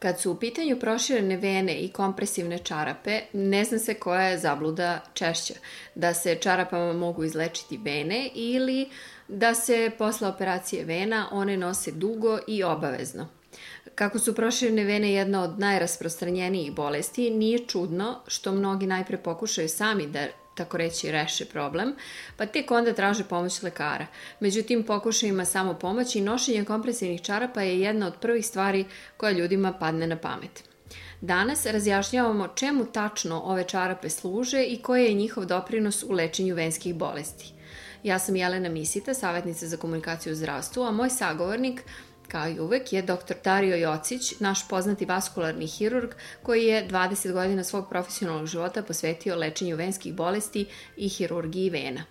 Kad su u pitanju proširene vene i kompresivne čarape, ne zna se koja je zabluda češća. Da se čarapama mogu izlečiti vene ili da se posle operacije vena one nose dugo i obavezno. Kako su proširene vene jedna od najrasprostranjenijih bolesti, nije čudno što mnogi najpre pokušaju sami da tako reći, reše problem, pa tek onda traže pomoć lekara. Međutim, pokušajima samo pomoći i nošenje kompresivnih čarapa je jedna od prvih stvari koja ljudima padne na pamet. Danas razjašnjavamo čemu tačno ove čarape služe i koji je njihov doprinos u lečenju venskih bolesti. Ja sam Jelena Misita, savjetnica za komunikaciju u zdravstvu, a moj sagovornik Kao i uvek je dr. Dario Jocić, naš poznati vaskularni hirurg, koji je 20 godina svog profesionalnog života posvetio lečenju venskih bolesti i hirurgiji vena.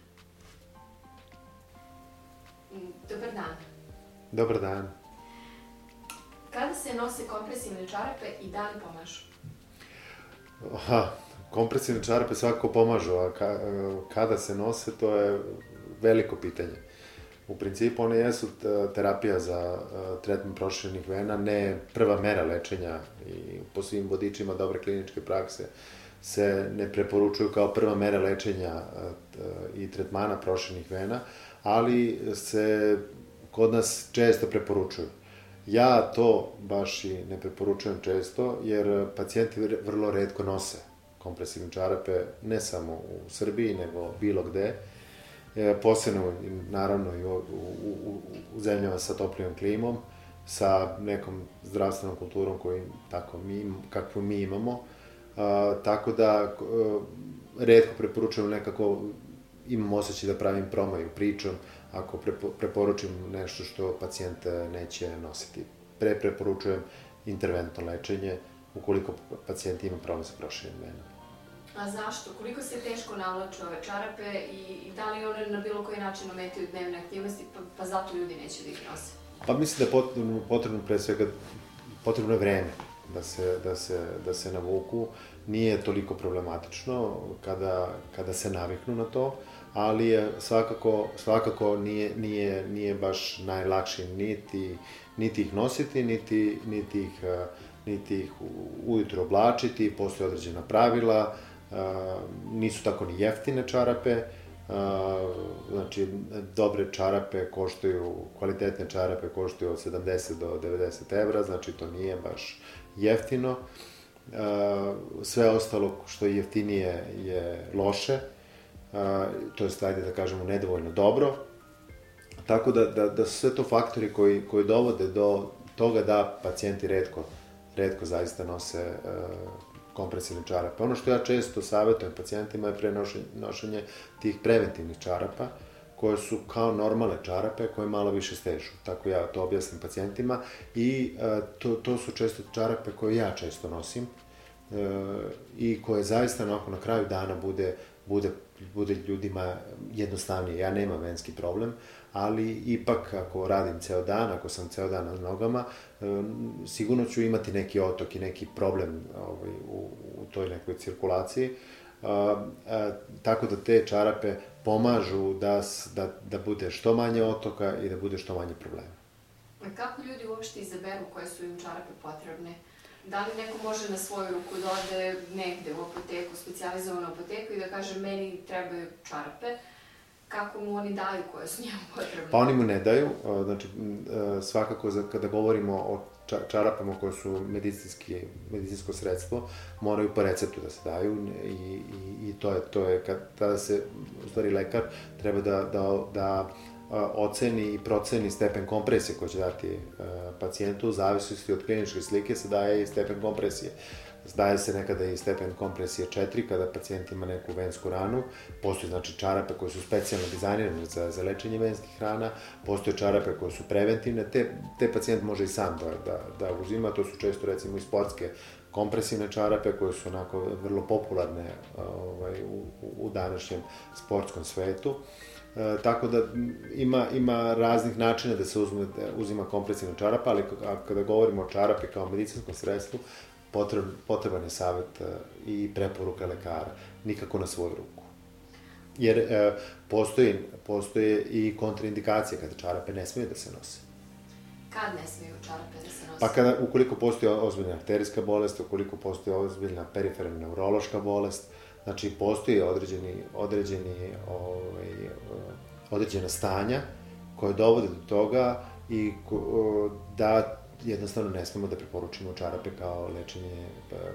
Dobar dan. Dobar dan. Kada se nose kompresivne čarape i da li pomažu? Aha, kompresivne čarape svakako pomažu, a ka, kada se nose, to je veliko pitanje. U principu one jesu terapija za tretman proširenih vena, ne prva mera lečenja i po svim vodičima dobre kliničke prakse se ne preporučuju kao prva mera lečenja i tretmana proširenih vena, ali se kod nas često preporučuju. Ja to baš i ne preporučujem često, jer pacijenti vrlo redko nose kompresivne čarape, ne samo u Srbiji, nego bilo gde e, posebno naravno i u, u, u, u zemljama sa toplijom klimom, sa nekom zdravstvenom kulturom koju tako mi, kakvu mi imamo. A, tako da a, e, redko preporučujem nekako imam osjećaj da pravim promaju pričom ako prepo, preporučim nešto što pacijent neće nositi. Pre preporučujem interventno lečenje ukoliko pacijent ima problem sa proširenim venama. A zašto? Koliko se teško navlače ove čarape i, i da li one na bilo koji način ometaju dnevne aktivnosti, pa, pa zato ljudi neće da ih nose? Pa mislim da je potrebno, potrebno pre svega, potrebno je vreme da se, da se, da se navuku. Nije toliko problematično kada, kada se naviknu na to, ali je svakako, svakako nije, nije, nije baš najlakše niti, niti ih nositi, niti, niti ih, niti ih ujutro oblačiti, postoje određena pravila, nisu tako ni jeftine čarape, znači dobre čarape koštaju, kvalitetne čarape koštaju od 70 do 90 evra, znači to nije baš jeftino. Sve ostalo što je jeftinije je loše, to je stvari da kažemo nedovoljno dobro. Tako da, da, da su sve to faktori koji, koji dovode do toga da pacijenti redko, redko zaista nose kompresivne čarape. Ono što ja često savjetujem pacijentima je prenošenje nošenje tih preventivnih čarapa, koje su kao normalne čarape koje malo više stežu. Tako ja to objasnim pacijentima i e, to, to su često čarape koje ja često nosim e, i koje zaista na kraju dana bude, bude, bude ljudima jednostavnije. Ja nemam venski problem, ali ipak ako radim ceo dan, ako sam ceo dan na nogama, sigurno ću imati neki otok i neki problem ovaj, u, u toj nekoj cirkulaciji. A, a, tako da te čarape pomažu da, da, da bude što manje otoka i da bude što manje problema. A kako ljudi uopšte izaberu koje su im čarape potrebne? Da li neko može na svoju ruku da ode negde u apoteku, specializovanu apoteku i da kaže meni trebaju čarape, kako mu oni daju koje su njemu potrebne? Pa oni mu ne daju, znači svakako kada govorimo o čarapama koje su medicinski, medicinsko sredstvo, moraju po receptu da se daju i, i, i to je, to je kad, tada se, u stvari lekar treba da, da, da oceni i proceni stepen kompresije koji će dati pacijentu, u zavisnosti od kliničke slike se daje i stepen kompresije. Daje se nekada i stepen kompresije 4 kada pacijent ima neku vensku ranu. Postoje znači čarape koje su specijalno dizajnirane za, za lečenje venskih rana, postoje čarape koje su preventivne, te, te pacijent može i sam da, da, da uzima, to su često recimo i sportske kompresivne čarape koje su onako vrlo popularne ovaj, u, u današnjem sportskom svetu. E, tako da ima, ima raznih načina da se uzme, da uzima kompresivna čarapa, ali kada govorimo o čarapi kao medicinskom sredstvu, potreb, potreban je savet e, i preporuka lekara, nikako na svoju ruku. Jer e, postoji, postoje i kontraindikacije kada čarape ne smije da se nose. Kad ne smiju čarape da se nose? Pa kada, ukoliko postoji ozbiljna arterijska bolest, ukoliko postoji ozbiljna periferna neurološka bolest, znači postoji određeni, određeni, ovaj, određena stanja koje dovode do toga i da jednostavno ne smemo da preporučimo čarape kao lečenje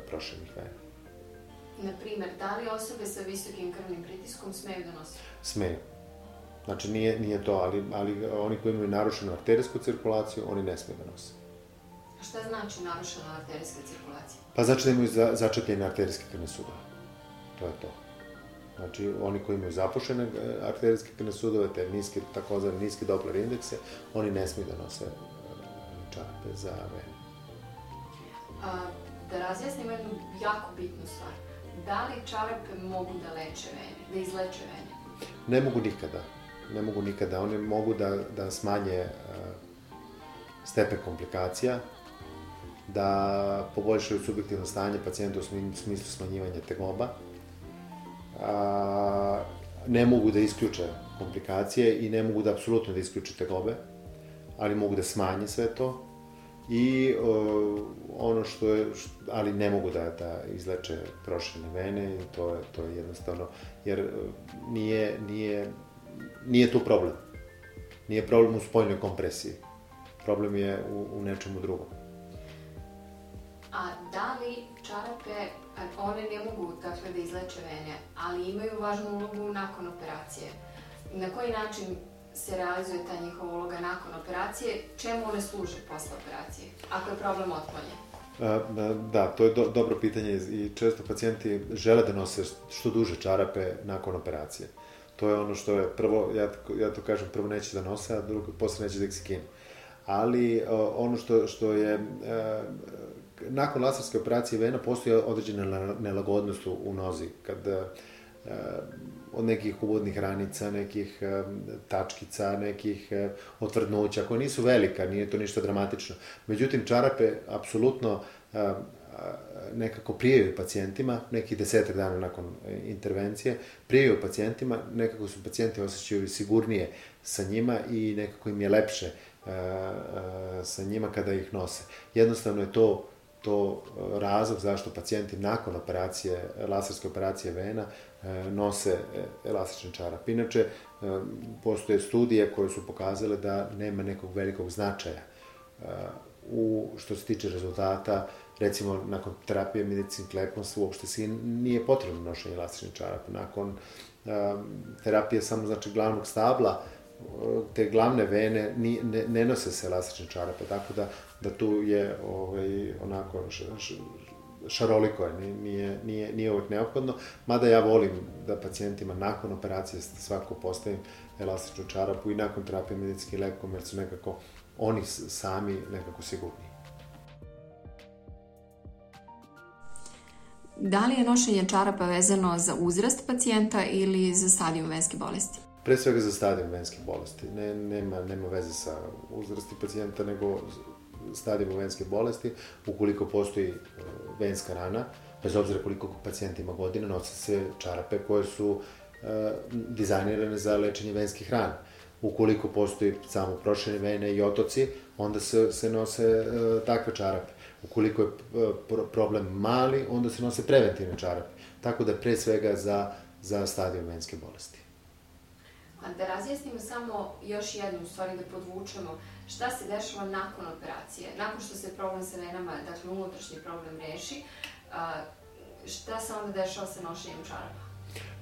prošenih vena. Na primer, da li osobe sa visokim krvnim pritiskom smeju da nose? Smeju. Znači, nije, nije to, ali, ali oni koji imaju narušenu arterijsku cirkulaciju, oni ne smeju da nose. A šta znači narušena arterijska cirkulacija? Pa znači da imaju za, začepljene arterijske krvne sudove. To je to. Znači, oni koji imaju zapušene e, arterijske krvne sudove, te niske, takozvane niske Doppler indekse, oni ne smiju da nose e, čarape za vene. A, da razjasnimo jednu jako bitnu stvar. Da li čarape mogu da leče vene, da izleče vene? Ne mogu nikada. Ne mogu nikada. One mogu da, da smanje uh, stepen komplikacija, da poboljšaju subjektivno stanje pacijenta u smislu smanjivanja tegoba, a, ne mogu da isključe komplikacije i ne mogu da apsolutno da isključe tegobe, ali mogu da smanje sve to i o, ono što je, ali ne mogu da, da izleče prošene vene to je, to je jednostavno, jer nije, nije, nije tu problem. Nije problem u spoljnoj kompresiji. Problem je u, u nečemu drugom. A da li čarape, one ne mogu dakle da izleče vene, ali imaju važnu ulogu nakon operacije. Na koji način se realizuje ta njihova uloga nakon operacije, čemu one služe posle operacije, ako je problem otklonjen? Da, to je do, dobro pitanje i često pacijenti žele da nose što duže čarape nakon operacije. To je ono što je prvo, ja, ja to kažem, prvo neće da nose, a drugo, posle neće da ih skinu. Ali ono što, što je, nakon laserske operacije vena postoji određena nelagodnost u, nozi. Kad od nekih uvodnih ranica, nekih tačkica, nekih otvrdnuća, koje nisu velika, nije to ništa dramatično. Međutim, čarape apsolutno nekako prijevaju pacijentima, nekih desetak dana nakon intervencije, prijevaju pacijentima, nekako su pacijenti osjećaju sigurnije sa njima i nekako im je lepše sa njima kada ih nose. Jednostavno je to to e, razlog zašto pacijenti nakon operacije, laserske operacije vena, e, nose e, elastični čarap. Inače, postoje studije koje su pokazale da nema nekog velikog značaja u što se tiče rezultata, recimo nakon terapije medicin klepnost uopšte se nije potrebno nošenje elastičnih čarapa. Nakon terapije samo znači glavnog stabla, te glavne vene ni, ne, ne nose se elastične čarape, tako da da tu je ovaj, onako š, š, šaroliko je, nije, nije, nije uvek neophodno, mada ja volim da pacijentima nakon operacije svako postavim elastičnu čarapu i nakon terapije medicinskim lekom, jer su nekako oni sami nekako sigurni. Da li je nošenje čarapa vezano za uzrast pacijenta ili za stadijum venske bolesti? Pre svega za stadijum venske bolesti. Ne, nema, nema veze sa uzrasti pacijenta, nego stadijum venske bolesti, ukoliko postoji e, venska rana, bez obzira koliko pacijent ima godina, nose se čarape koje su e, dizajnirane za lečenje venskih rana. Ukoliko postoji samo prošene vene i otoci, onda se, se nose e, takve čarape. Ukoliko je problem mali, onda se nose preventivne čarape. Tako da pre svega za, za stadijum venske bolesti. A da razjasnimo samo još jednu, u stvari da podvučemo, šta se dešava nakon operacije, nakon što se problem sa venama, dakle unutrašnji problem reši, šta se onda dešava sa nošenjem čarapa?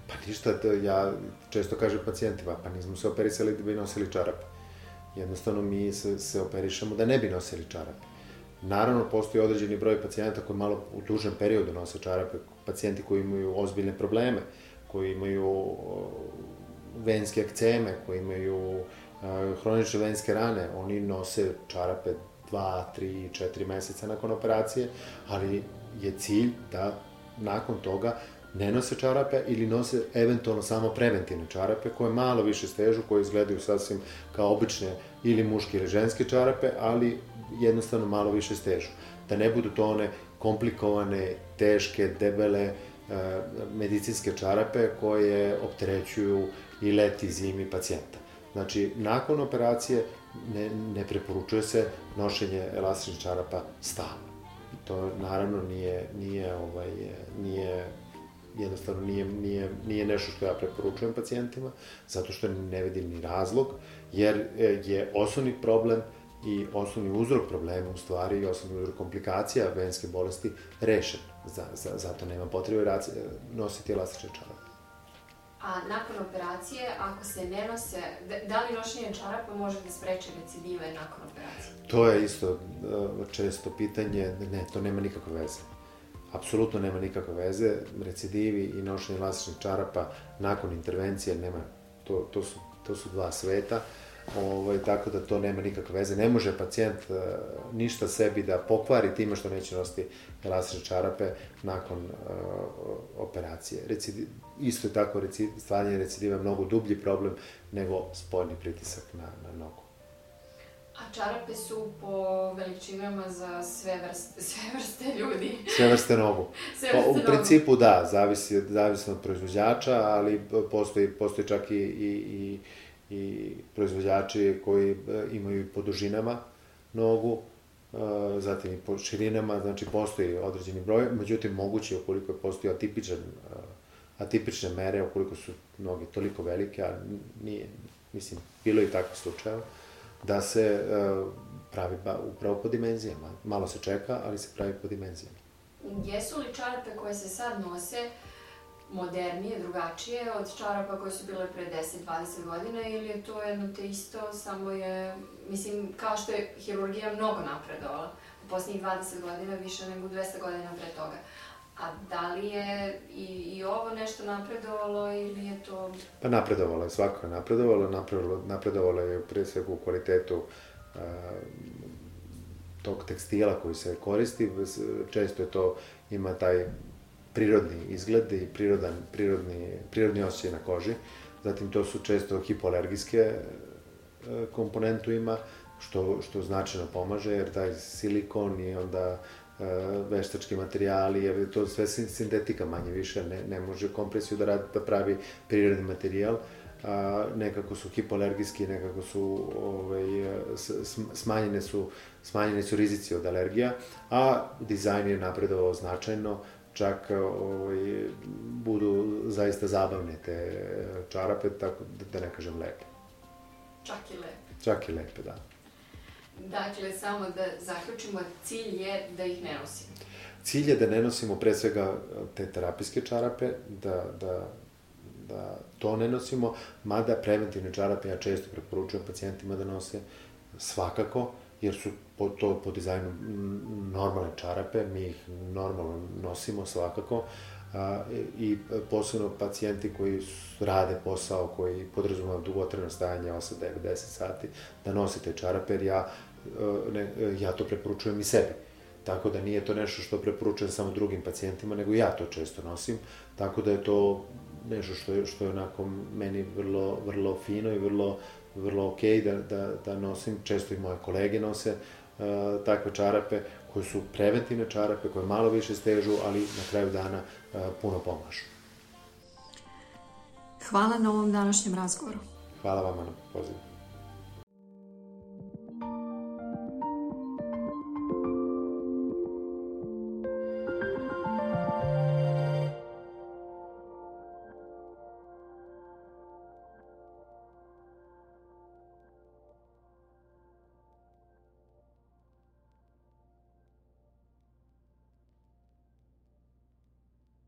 Pa ništa, to ja često kažem pacijentima, pa nismo se operisali da bi nosili čarape. Jednostavno mi se, se operišemo da ne bi nosili čarape. Naravno, postoji određeni broj pacijenta koji malo u dužem periodu nose čarape, pacijenti koji imaju ozbiljne probleme, koji imaju venske ekceme, koji imaju hronične venske rane, oni nose čarape 2, 3, 4 meseca nakon operacije, ali je cilj da nakon toga ne nose čarape ili nose eventualno samo preventivne čarape koje malo više stežu, koje izgledaju sasvim kao obične ili muške ili ženske čarape, ali jednostavno malo više stežu. Da ne budu to one komplikovane, teške, debele, medicinske čarape koje opterećuju i leti zimi pacijenta. Znači, nakon operacije ne, ne preporučuje se nošenje elastičnih čarapa stalno. I to naravno nije, nije, ovaj, nije jednostavno nije, nije, nije nešto što ja preporučujem pacijentima, zato što ne vidim ni razlog, jer e, je osnovni problem i osnovni uzrok problema u stvari i osnovni uzrok komplikacija venske bolesti rešen. Za, za, zato nema potrebe nositi elastične čarape. A nakon operacije, ako se ne nose, da li nošenje čarapa može da spreče recidive nakon operacije? To je isto e, često pitanje, ne, to nema nikakve veze. Apsolutno nema nikakve veze. Recidivi i nošenje elastičnih čarapa nakon intervencije nema, to, to, su, to su dva sveta. Ovaj, tako da to nema nikakve veze. Ne može pacijent uh, ništa sebi da pokvari time što neće nositi elastične čarape nakon uh, operacije. Recidiv, isto je tako, reci, stvaranje recidiva je mnogo dublji problem nego spoljni pritisak na, na nogu. A čarape su po veličinama za sve vrste, sve vrste ljudi. Sve vrste nogu. sve vrste pa, u nogu. principu da, zavisi, zavisi od proizvođača, ali postoji, postoji čak i, i, i, i proizvođači koji e, imaju po dužinama nogu, e, zatim i po širinama, znači postoji određeni broj, međutim moguće ukoliko postoji atipičan, e, atipične mere, ukoliko su noge toliko velike, a nije, mislim, bilo i takvih slučajeva, da se pravi ba, upravo po dimenzijama. Malo se čeka, ali se pravi po dimenzijama. Jesu li čarape koje se sad nose modernije, drugačije od čarapa koje su bile pre 10-20 godina ili je to jedno te isto, samo je, mislim, kao što je hirurgija mnogo napredovala u poslednjih 20 godina više nego 200 godina pre toga. A da li je i, i ovo nešto napredovalo ili je to... Pa napredovalo je, svako je napredovalo, napredovalo, napredovalo je pre svega u kvalitetu uh, tog tekstila koji se koristi, često je to, ima taj prirodni izgled i prirodan, prirodni, prirodni osjećaj na koži. Zatim to su često hipoalergijske komponentu ima, što, što značajno pomaže, jer taj silikon i onda veštački materijali, jer to sve sintetika manje više, ne, ne može kompresiju da, radi, da pravi prirodni materijal, a, nekako su hipoalergijski, nekako su ovaj, smanjene su smanjene su rizici od alergija, a dizajn je napredovao značajno, čak ovaj, budu zaista zabavne te čarape, tako da, da ne kažem lepe. Čak i lepe. Čak i lepe, da. Dakle, samo da zaključimo, cilj je da ih ne nosimo. Cilj je da ne nosimo pre svega te terapijske čarape, da, da, da to ne nosimo, mada preventivne čarape ja često preporučujem pacijentima da nose svakako, jer su po, to po dizajnu normalne čarape, mi ih normalno nosimo svakako, a, i posebno pacijenti koji rade posao koji podrazumeva dugotrajno stajanje 8, 9, 10 sati, da nosite čarape, jer ja, ne, ja to preporučujem i sebi. Tako da nije to nešto što preporučujem samo drugim pacijentima, nego ja to često nosim. Tako da je to nešto što je, što je onako meni vrlo, vrlo fino i vrlo, vrlo okay da, da, da nosim. Često i moje kolege nose uh, takve čarape koje su preventivne čarape, koje malo više stežu, ali na kraju dana uh, puno pomažu. Hvala na ovom današnjem razgovoru. Hvala vama na pozivu.